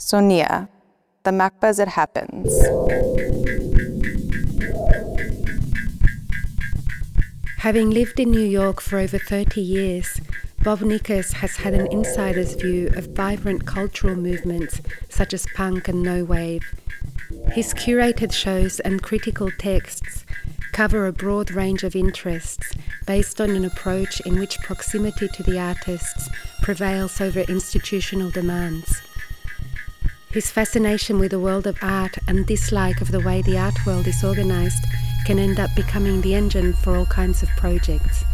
Sonia, the MACBA it happens. Having lived in New York for over 30 years, Bob Nickas has had an insider's view of vibrant cultural movements such as punk and no wave. His curated shows and critical texts cover a broad range of interests based on an approach in which proximity to the artists prevails over institutional demands. His fascination with the world of art and dislike of the way the art world is organized can end up becoming the engine for all kinds of projects.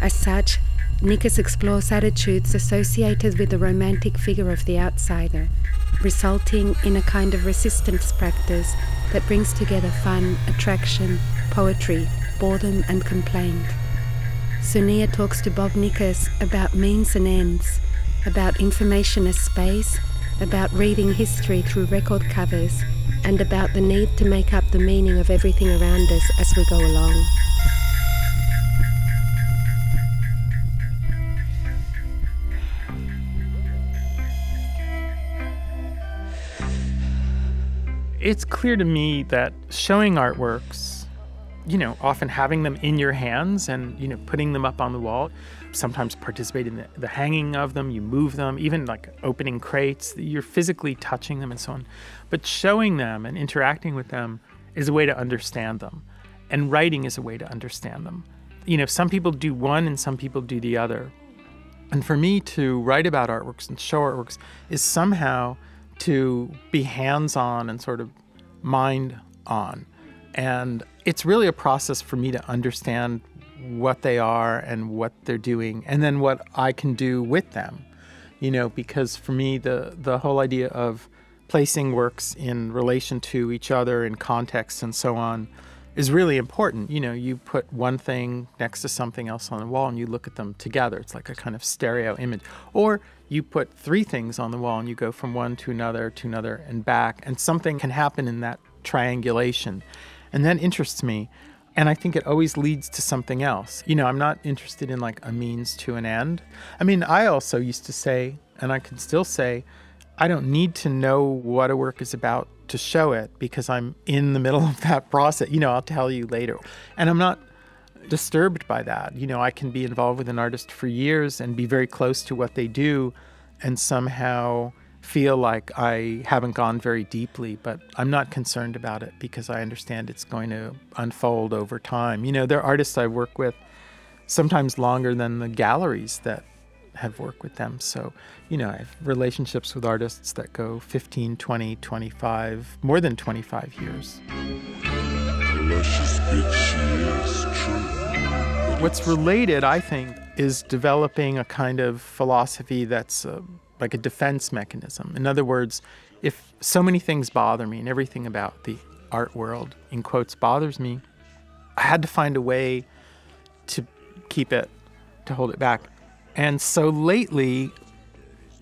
As such, Nickas explores attitudes associated with the romantic figure of the outsider, resulting in a kind of resistance practice that brings together fun, attraction, poetry, boredom, and complaint. Sonia talks to Bob Nickas about means and ends, about information as space, about reading history through record covers, and about the need to make up the meaning of everything around us as we go along. It's clear to me that showing artworks, you know, often having them in your hands and, you know, putting them up on the wall, sometimes participate in the, the hanging of them, you move them, even like opening crates, you're physically touching them and so on. But showing them and interacting with them is a way to understand them. And writing is a way to understand them. You know, some people do one and some people do the other. And for me to write about artworks and show artworks is somehow to be hands on and sort of mind on. And it's really a process for me to understand what they are and what they're doing, and then what I can do with them. You know, because for me, the, the whole idea of placing works in relation to each other in context and so on is really important. You know, you put one thing next to something else on the wall and you look at them together. It's like a kind of stereo image. Or you put three things on the wall and you go from one to another to another and back, and something can happen in that triangulation. And that interests me. And I think it always leads to something else. You know, I'm not interested in like a means to an end. I mean, I also used to say, and I can still say, I don't need to know what a work is about to show it because I'm in the middle of that process. You know, I'll tell you later. And I'm not disturbed by that. You know, I can be involved with an artist for years and be very close to what they do and somehow feel like I haven't gone very deeply, but I'm not concerned about it because I understand it's going to unfold over time. You know, there are artists I work with sometimes longer than the galleries that have worked with them. So, you know, I have relationships with artists that go 15, 20, 25, more than 25 years. What's related, I think, is developing a kind of philosophy that's uh, like a defense mechanism. In other words, if so many things bother me and everything about the art world, in quotes, bothers me, I had to find a way to keep it, to hold it back. And so lately,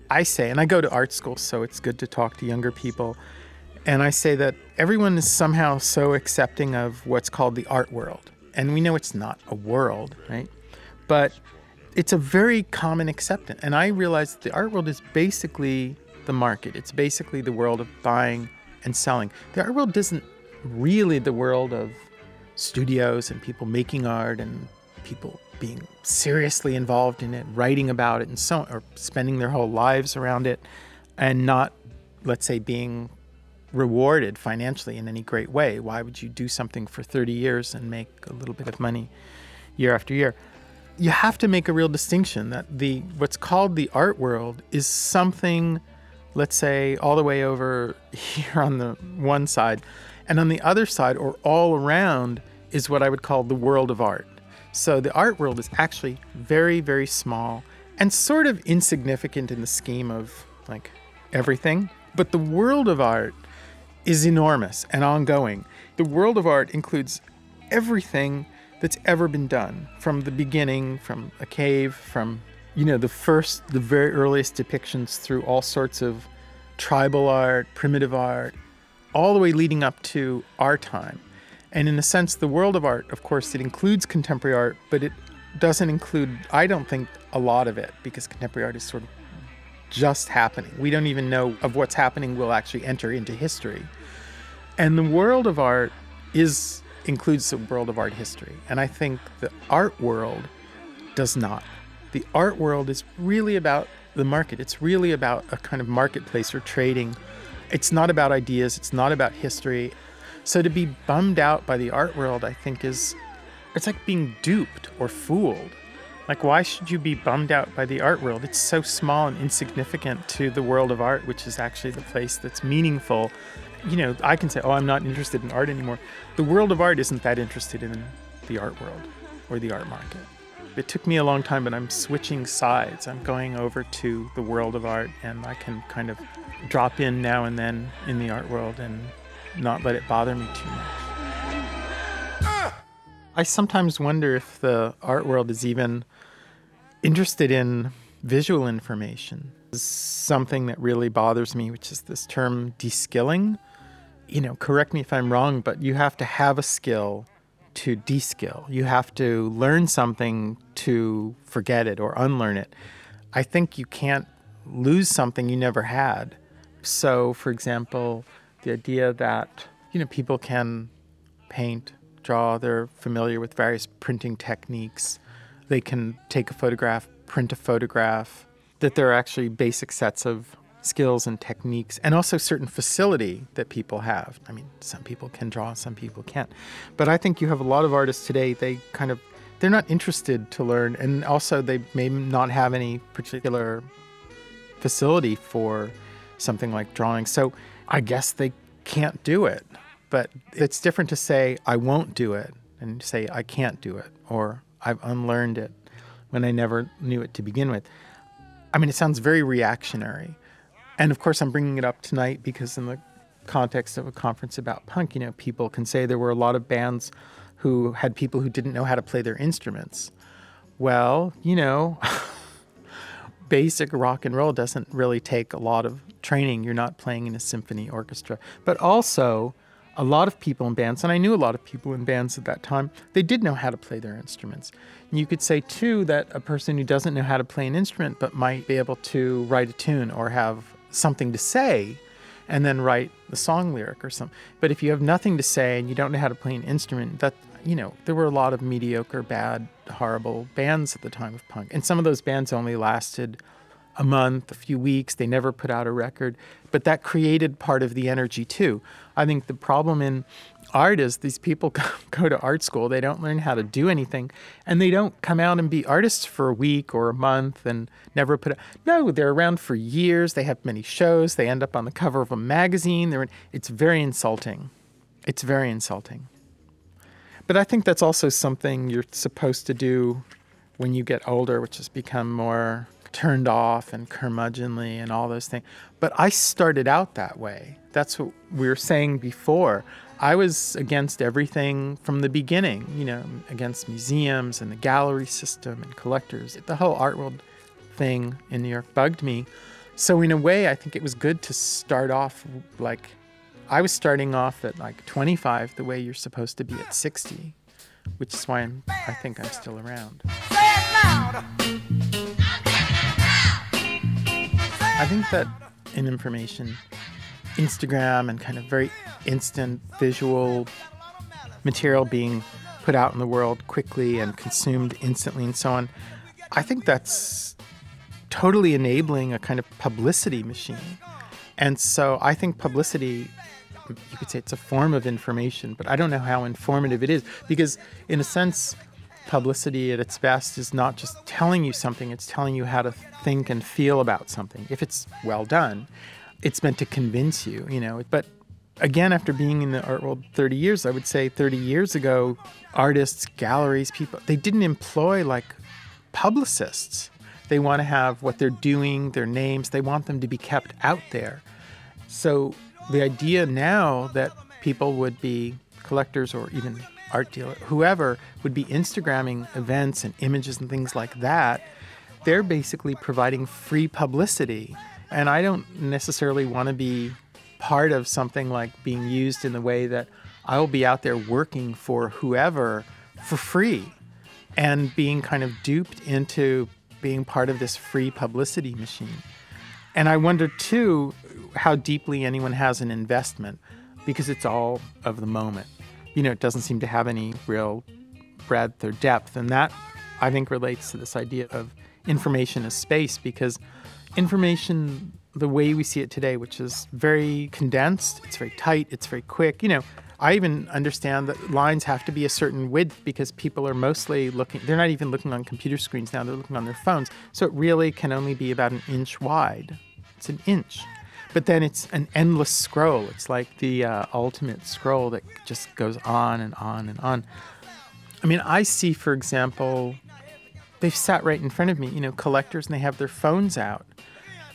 I say, and I go to art school, so it's good to talk to younger people. And I say that everyone is somehow so accepting of what's called the art world. And we know it's not a world, right? But it's a very common acceptance. And I realize that the art world is basically the market, it's basically the world of buying and selling. The art world isn't really the world of studios and people making art and people being seriously involved in it, writing about it, and so or spending their whole lives around it, and not, let's say, being rewarded financially in any great way. Why would you do something for 30 years and make a little bit of money year after year? You have to make a real distinction that the what's called the art world is something, let's say, all the way over here on the one side, and on the other side or all around is what I would call the world of art. So the art world is actually very, very small and sort of insignificant in the scheme of like everything. But the world of art is enormous and ongoing. The world of art includes everything that's ever been done from the beginning, from a cave, from, you know, the first, the very earliest depictions through all sorts of tribal art, primitive art, all the way leading up to our time. And in a sense, the world of art, of course, it includes contemporary art, but it doesn't include, I don't think, a lot of it because contemporary art is sort of just happening. We don't even know of what's happening will actually enter into history. And the world of art is includes the world of art history. And I think the art world does not. The art world is really about the market. It's really about a kind of marketplace or trading. It's not about ideas, it's not about history. So to be bummed out by the art world, I think is it's like being duped or fooled. Like why should you be bummed out by the art world? It's so small and insignificant to the world of art, which is actually the place that's meaningful. You know, I can say, "Oh, I'm not interested in art anymore." The world of art isn't that interested in the art world or the art market. It took me a long time, but I'm switching sides. I'm going over to the world of art, and I can kind of drop in now and then in the art world and not let it bother me too much. I sometimes wonder if the art world is even interested in visual information. Something that really bothers me, which is this term de-skilling. You know, correct me if I'm wrong, but you have to have a skill to de-skill. You have to learn something to forget it or unlearn it. I think you can't lose something you never had. So, for example, the idea that you know people can paint, draw, they're familiar with various printing techniques. They can take a photograph, print a photograph, that there are actually basic sets of skills and techniques and also certain facility that people have. I mean, some people can draw, some people can't. But I think you have a lot of artists today, they kind of they're not interested to learn and also they may not have any particular facility for something like drawing. So I guess they can't do it. But it's different to say I won't do it and say I can't do it or I've unlearned it when I never knew it to begin with. I mean, it sounds very reactionary. And of course, I'm bringing it up tonight because, in the context of a conference about punk, you know, people can say there were a lot of bands who had people who didn't know how to play their instruments. Well, you know, basic rock and roll doesn't really take a lot of training. You're not playing in a symphony orchestra. But also, a lot of people in bands, and I knew a lot of people in bands at that time, they did know how to play their instruments. And you could say, too, that a person who doesn't know how to play an instrument but might be able to write a tune or have something to say and then write the song lyric or something. But if you have nothing to say and you don't know how to play an instrument, that you know, there were a lot of mediocre, bad, horrible bands at the time of punk. And some of those bands only lasted a month, a few weeks. They never put out a record. But that created part of the energy too. I think the problem in art is these people go to art school, they don't learn how to do anything, and they don't come out and be artists for a week or a month and never put out. No, they're around for years. They have many shows. They end up on the cover of a magazine. They're in, it's very insulting. It's very insulting. But I think that's also something you're supposed to do when you get older, which has become more turned off and curmudgeonly and all those things. But I started out that way. That's what we were saying before. I was against everything from the beginning, you know, against museums and the gallery system and collectors. The whole art world thing in New York bugged me. So, in a way, I think it was good to start off like I was starting off at like 25, the way you're supposed to be at 60, which is why I'm, I think I'm still around. I think that in information, Instagram and kind of very instant visual material being put out in the world quickly and consumed instantly and so on, I think that's totally enabling a kind of publicity machine. And so I think publicity, you could say it's a form of information, but I don't know how informative it is because, in a sense, publicity at its best is not just telling you something, it's telling you how to think and feel about something. If it's well done, it's meant to convince you, you know. But again, after being in the art world 30 years, I would say 30 years ago, artists, galleries, people, they didn't employ like publicists. They want to have what they're doing, their names, they want them to be kept out there. So the idea now that people would be collectors or even art dealer, whoever would be Instagramming events and images and things like that, they're basically providing free publicity. And I don't necessarily want to be part of something like being used in the way that I will be out there working for whoever for free and being kind of duped into being part of this free publicity machine. And I wonder too how deeply anyone has an investment because it's all of the moment. You know, it doesn't seem to have any real breadth or depth. And that, I think, relates to this idea of information as space because information, the way we see it today, which is very condensed, it's very tight, it's very quick. You know, I even understand that lines have to be a certain width because people are mostly looking, they're not even looking on computer screens now, they're looking on their phones. So it really can only be about an inch wide. It's an inch. But then it's an endless scroll. It's like the uh, ultimate scroll that just goes on and on and on. I mean, I see, for example, they've sat right in front of me, you know, collectors, and they have their phones out.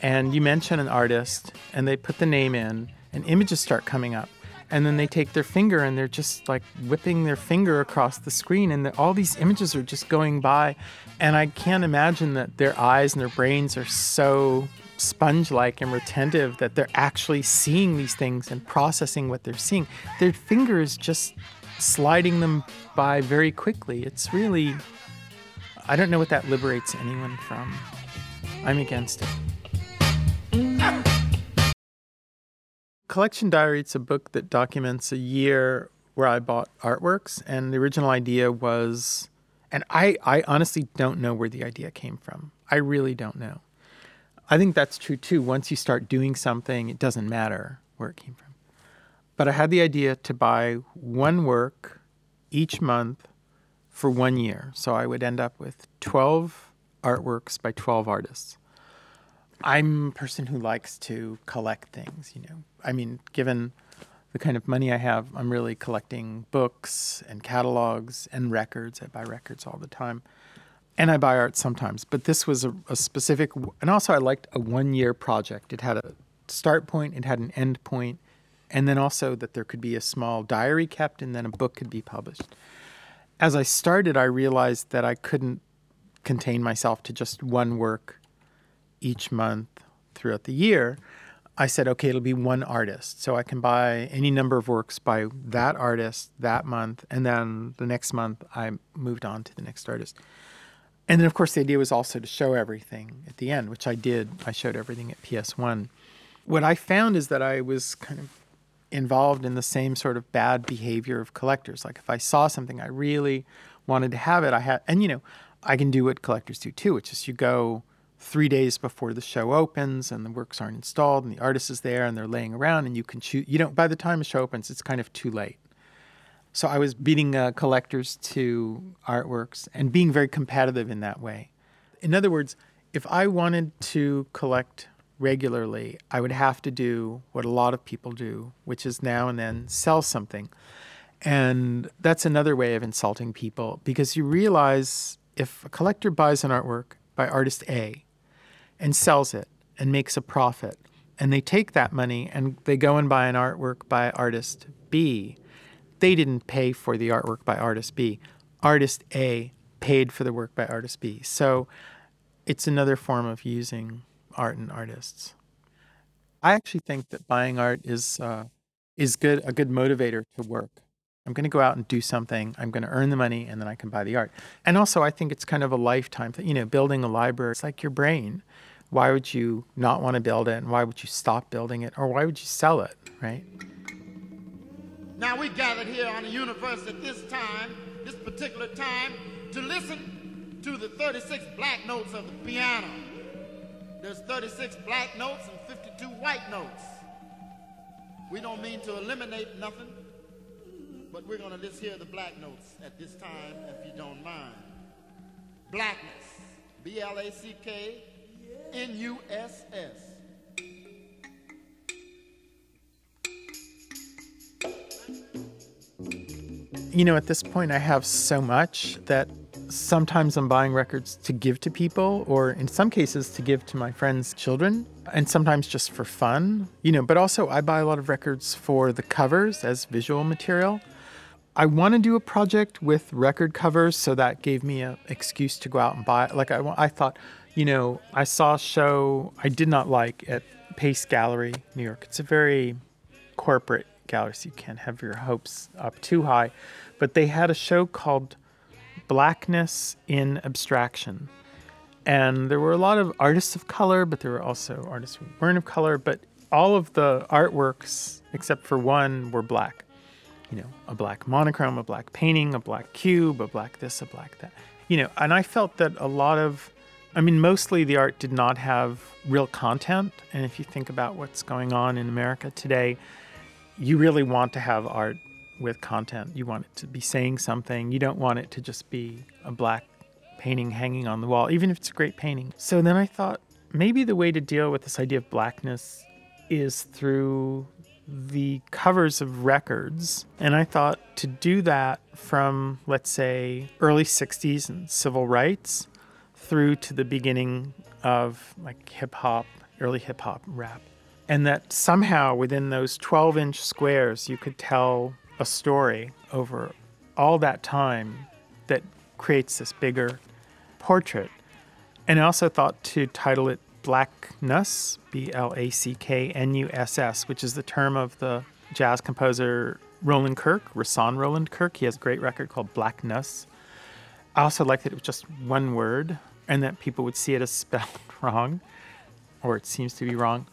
And you mention an artist, and they put the name in, and images start coming up. And then they take their finger and they're just like whipping their finger across the screen, and all these images are just going by. And I can't imagine that their eyes and their brains are so sponge like and retentive that they're actually seeing these things and processing what they're seeing. Their finger is just sliding them by very quickly. It's really, I don't know what that liberates anyone from. I'm against it. Collection Diary, it's a book that documents a year where I bought artworks, and the original idea was, and I, I honestly don't know where the idea came from. I really don't know. I think that's true too. Once you start doing something, it doesn't matter where it came from. But I had the idea to buy one work each month for one year. So I would end up with 12 artworks by 12 artists. I'm a person who likes to collect things, you know. I mean, given the kind of money I have, I'm really collecting books and catalogs and records. I buy records all the time and I buy art sometimes, but this was a, a specific, and also I liked a one year project. It had a start point, it had an end point, and then also that there could be a small diary kept and then a book could be published. As I started, I realized that I couldn't contain myself to just one work each month throughout the year. I said, okay, it'll be one artist. So I can buy any number of works by that artist that month. And then the next month, I moved on to the next artist. And then, of course, the idea was also to show everything at the end, which I did. I showed everything at PS1. What I found is that I was kind of involved in the same sort of bad behavior of collectors. Like if I saw something I really wanted to have it, I had, and you know, I can do what collectors do too, which is you go three days before the show opens and the works aren't installed and the artist is there and they're laying around and you can choose. You don't, by the time the show opens, it's kind of too late. So I was beating uh, collectors to artworks and being very competitive in that way. In other words, if I wanted to collect regularly, I would have to do what a lot of people do, which is now and then sell something. And that's another way of insulting people because you realize if a collector buys an artwork by artist A and sells it and makes a profit, and they take that money and they go and buy an artwork by artist B, they didn't pay for the artwork by artist B. Artist A paid for the work by artist B. So it's another form of using art and artists. I actually think that buying art is uh, is good a good motivator to work. I'm going to go out and do something. I'm going to earn the money, and then I can buy the art. And also, I think it's kind of a lifetime thing. You know, building a library, it's like your brain. Why would you not want to build it? And why would you stop building it? Or why would you sell it, right? Now we gathered here on the universe at this time, this particular time, to listen to the 36 black notes of the piano. There's 36 black notes and 52 white notes. We don't mean to eliminate nothing, but we're going to just hear the black notes at this time, if you don't mind. Blackness. B L you know, at this point, I have so much that sometimes I'm buying records to give to people, or in some cases, to give to my friends' children, and sometimes just for fun, you know. But also, I buy a lot of records for the covers as visual material. I want to do a project with record covers, so that gave me an excuse to go out and buy. Like I, I thought, you know, I saw a show I did not like at Pace Gallery, New York. It's a very corporate gallery, so you can't have your hopes up too high but they had a show called Blackness in Abstraction. And there were a lot of artists of color, but there were also artists who weren't of color. But all of the artworks, except for one, were black. You know, a black monochrome, a black painting, a black cube, a black this, a black that. You know, and I felt that a lot of, I mean, mostly the art did not have real content. And if you think about what's going on in America today, you really want to have art with content. You want it to be saying something. You don't want it to just be a black painting hanging on the wall, even if it's a great painting. So then I thought maybe the way to deal with this idea of blackness is through the covers of records. And I thought to do that from, let's say, early 60s and civil rights through to the beginning of like hip hop, early hip hop rap. And that somehow within those 12 inch squares, you could tell a story over all that time that creates this bigger portrait. And I also thought to title it Blacknuss, B L A C K N U S S, which is the term of the jazz composer Roland Kirk, Rahsaan Roland Kirk. He has a great record called Blacknuss. I also liked that it was just one word and that people would see it as spelled wrong, or it seems to be wrong.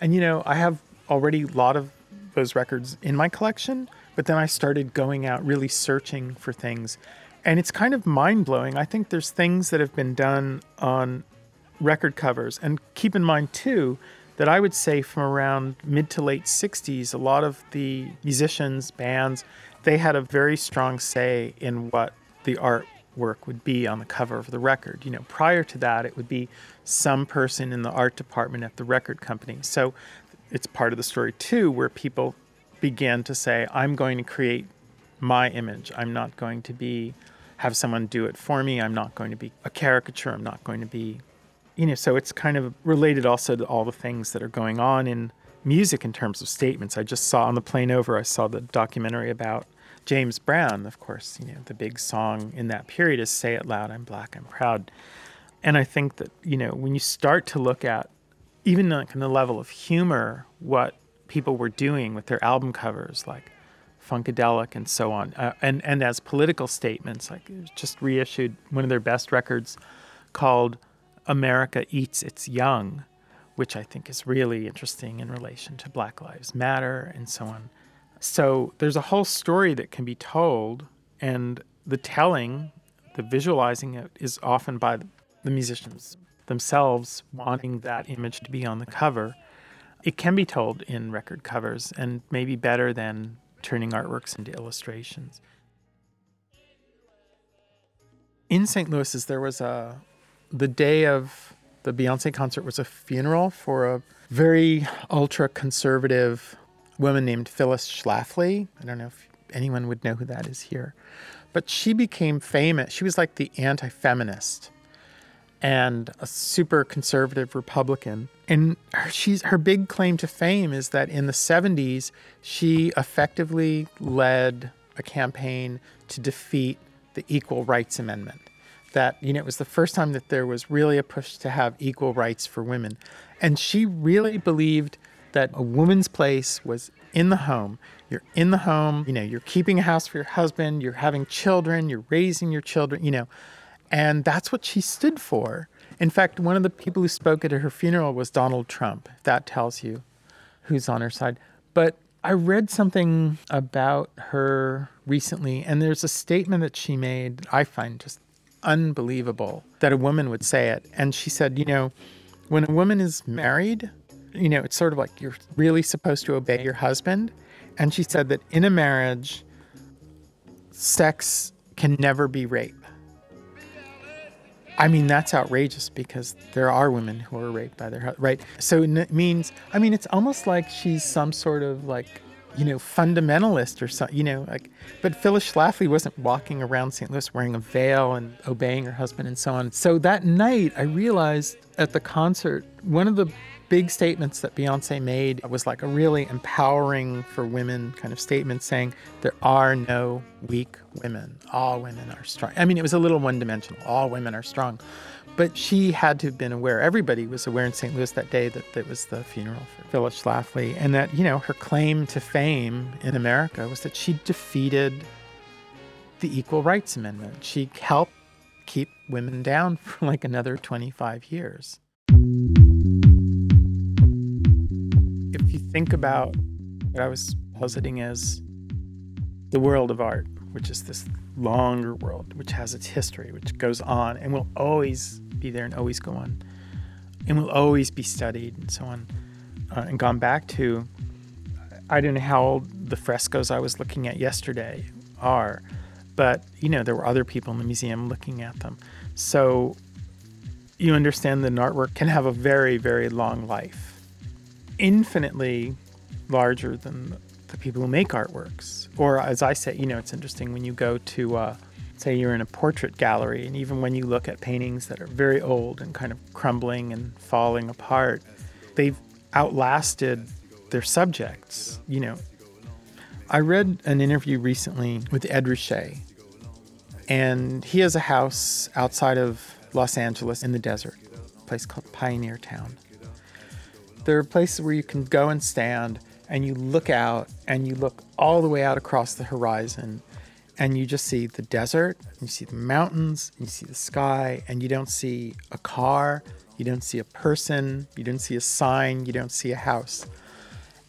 And you know, I have already a lot of those records in my collection, but then I started going out really searching for things. And it's kind of mind blowing. I think there's things that have been done on record covers. And keep in mind, too, that I would say from around mid to late 60s, a lot of the musicians, bands, they had a very strong say in what the artwork would be on the cover of the record. You know, prior to that, it would be some person in the art department at the record company. So it's part of the story, too, where people began to say, I'm going to create my image. I'm not going to be have someone do it for me. I'm not going to be a caricature. I'm not going to be you know, so it's kind of related also to all the things that are going on in music in terms of statements. I just saw on the plane over, I saw the documentary about James Brown. Of course, you know, the big song in that period is Say It Loud, I'm Black, I'm Proud. And I think that, you know, when you start to look at even like on the level of humor, what people were doing with their album covers, like Funkadelic and so on, uh, and, and as political statements, like just reissued one of their best records called America Eats Its Young, which I think is really interesting in relation to Black Lives Matter and so on. So there's a whole story that can be told, and the telling, the visualizing it, is often by the musicians themselves wanting that image to be on the cover. It can be told in record covers, and maybe better than turning artworks into illustrations. In St. Louis, there was a the day of the Beyonce concert was a funeral for a very ultra conservative woman named Phyllis Schlafly. I don't know if anyone would know who that is here. But she became famous. She was like the anti feminist and a super conservative Republican. And her, she's, her big claim to fame is that in the 70s, she effectively led a campaign to defeat the Equal Rights Amendment. That you know it was the first time that there was really a push to have equal rights for women. And she really believed that a woman's place was in the home. You're in the home you know you're keeping a house for your husband you're having children you're raising your children you know and that's what she stood for in fact one of the people who spoke at her funeral was donald trump that tells you who's on her side but I read something about her recently, and there's a statement that she made I find just unbelievable that a woman would say it. And she said, you know, when a woman is married, you know, it's sort of like you're really supposed to obey your husband. And she said that in a marriage, sex can never be rape. I mean, that's outrageous because there are women who are raped by their husband, right? So it means, I mean, it's almost like she's some sort of like you know, fundamentalist or something, you know, like, but Phyllis Schlafly wasn't walking around St. Louis wearing a veil and obeying her husband and so on. So that night, I realized at the concert, one of the big statements that Beyonce made was like a really empowering for women kind of statement saying, there are no weak women. All women are strong. I mean, it was a little one dimensional. All women are strong. But she had to have been aware. Everybody was aware in St. Louis that day that it was the funeral for Phyllis Schlafly, and that you know her claim to fame in America was that she defeated the Equal Rights Amendment. She helped keep women down for like another 25 years. Think about what I was positing as the world of art, which is this longer world, which has its history, which goes on and will always be there and always go on, and will always be studied and so on, uh, and gone back to. I don't know how old the frescoes I was looking at yesterday are, but you know there were other people in the museum looking at them, so you understand that an artwork can have a very very long life, infinitely larger than the people who make artworks. Or as I say, you know, it's interesting when you go to, uh, say, you're in a portrait gallery, and even when you look at paintings that are very old and kind of crumbling and falling apart, they've outlasted their subjects. You know, I read an interview recently with Ed Ruscha, and he has a house outside of Los Angeles in the desert, a place called Pioneer Town. There are places where you can go and stand and you look out and you look all the way out across the horizon and you just see the desert, you see the mountains, you see the sky, and you don't see a car, you don't see a person, you don't see a sign, you don't see a house.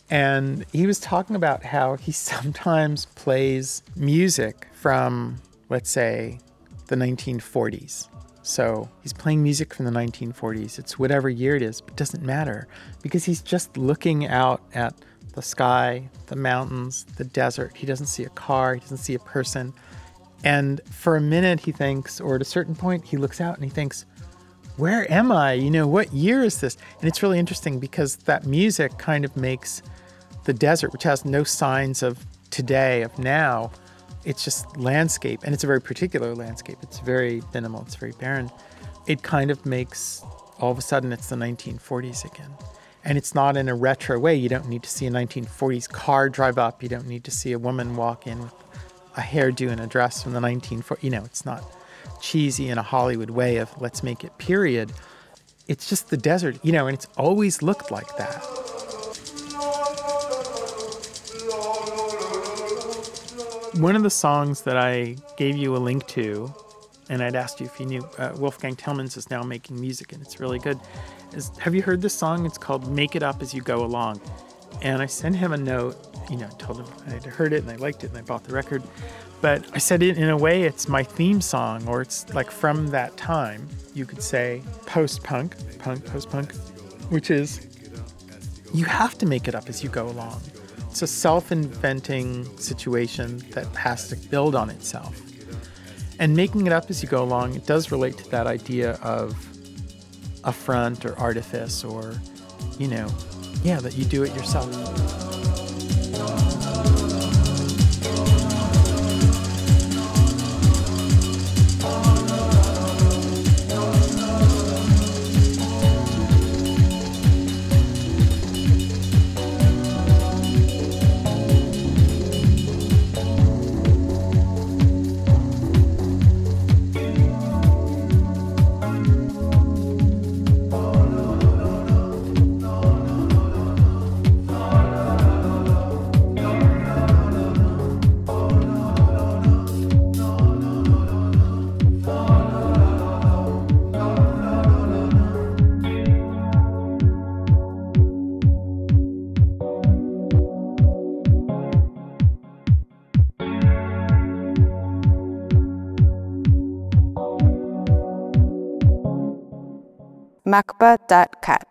And he was talking about how he sometimes plays music from, let's say, the 1940s. So he's playing music from the 1940s. It's whatever year it is, but it doesn't matter because he's just looking out at the sky, the mountains, the desert. He doesn't see a car, he doesn't see a person. And for a minute, he thinks, or at a certain point, he looks out and he thinks, Where am I? You know, what year is this? And it's really interesting because that music kind of makes the desert, which has no signs of today, of now, it's just landscape. And it's a very particular landscape. It's very minimal, it's very barren. It kind of makes all of a sudden it's the 1940s again and it's not in a retro way. You don't need to see a 1940s car drive up. You don't need to see a woman walk in with a hairdo and a dress from the 1940s. You know, it's not cheesy in a Hollywood way of let's make it period. It's just the desert, you know, and it's always looked like that. One of the songs that I gave you a link to, and I'd asked you if you knew, uh, Wolfgang Tillmans is now making music, and it's really good is have you heard this song? It's called Make It Up As You Go Along. And I sent him a note, you know, told him I had heard it and I liked it and I bought the record. But I said it in a way it's my theme song or it's like from that time. You could say post punk, punk, post punk, which is you have to make it up as you go along. It's a self inventing situation that has to build on itself. And making it up as you go along, it does relate to that idea of affront or artifice or, you know, yeah, that you do it yourself. macba.cat